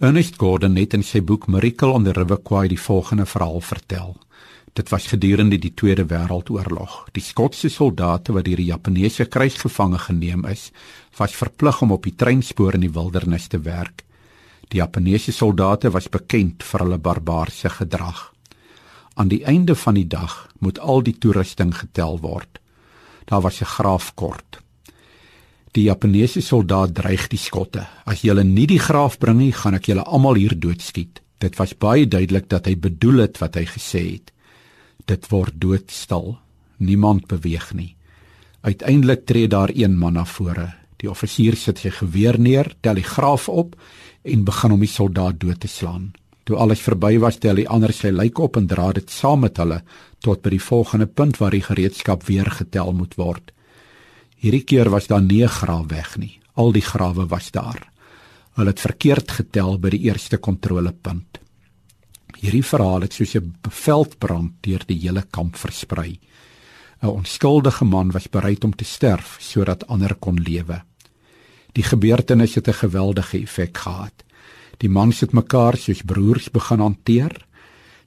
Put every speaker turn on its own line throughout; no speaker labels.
Ernest Gordon het in sy boek Miracle on the River Kwai die volgende verhaal vertel. Dit was gedurende die Tweede Wêreldoorlog. Die Skotse soldate wat deur die Japaneese krygsgevange geneem is, was verplig om op die treinspoor in die wildernis te werk. Die Japaneese soldate was bekend vir hulle barbaarse gedrag. Aan die einde van die dag moet al die toerusting getel word. Daar was 'n graafkort. Die Japaneese soldaat dreig die skotte: "As julle nie die graaf bring nie, gaan ek julle almal hier doodskiet." Dit was baie duidelik dat hy bedoel het wat hy gesê het. Dit word doodstil. Niemand beweeg nie. Uiteindelik tree daar een man na vore. Die offisier sit sy geweer neer, tel die graaf op en begin om die soldaat dood te slaan. Toe alles verby was, tel die ander sy lyk op en dra dit saam met hulle tot by die volgende punt waar die gereedskap weer getel moet word. Hierdie keer was daar nie 'n graaf weg nie. Al die grawe was daar. Hulle het verkeerd getel by die eerste kontrolepunt. Hierdie verhaal het soos 'n veldbrand deur die hele kamp versprei. 'n Onskuldige man was bereid om te sterf sodat ander kon lewe. Die gebeurtenis het 'n geweldige effek gehad. Die mans het mekaar soos broers begin hanteer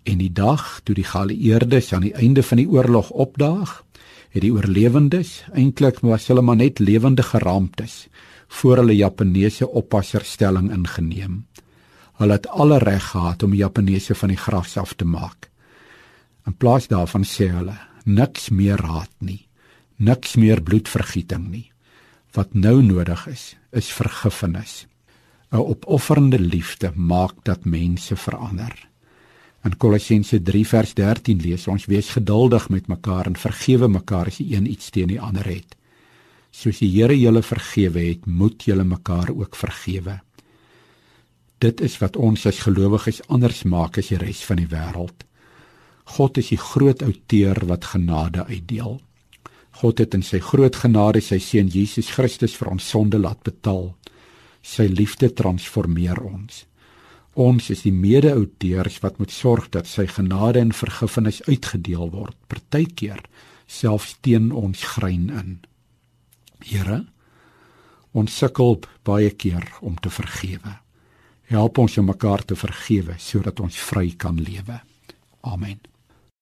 en die dag toe die geallieerdes aan die einde van die oorlog opdaag, het die oorlewendes eintlik was hulle maar net lewende geraamtes voor hulle Japaneese oppasserstelling ingeneem. Hulle het alle reg gehad om Japaneese van die graf af te maak. In plaas daarvan sê hulle niks meer raad nie. Niks meer bloedvergieting nie. Wat nou nodig is, is vergifnis. 'n Opofferende liefde maak dat mense verander. In Kolossense 3 vers 13 lees ons: "Wees geduldig met mekaar en vergewe mekaar as een iets teen die ander het. Soos die Here julle vergewe het, moet julle mekaar ook vergewe." Dit is wat ons as gelowiges anders maak as die res van die wêreld. God is die groot outeur wat genade uitdeel. God het in sy groot genade sy seun Jesus Christus vir ons sonde laat betaal. Sy liefde transformeer ons. Ons is die mede-outeurs wat moet sorg dat sy genade en vergifnis uitgedeel word, partykeer selfs teen ons grein in. Here, ons sukkel baie keer om te vergewe. Help ons om mekaar te vergewe sodat ons vry kan lewe. Amen.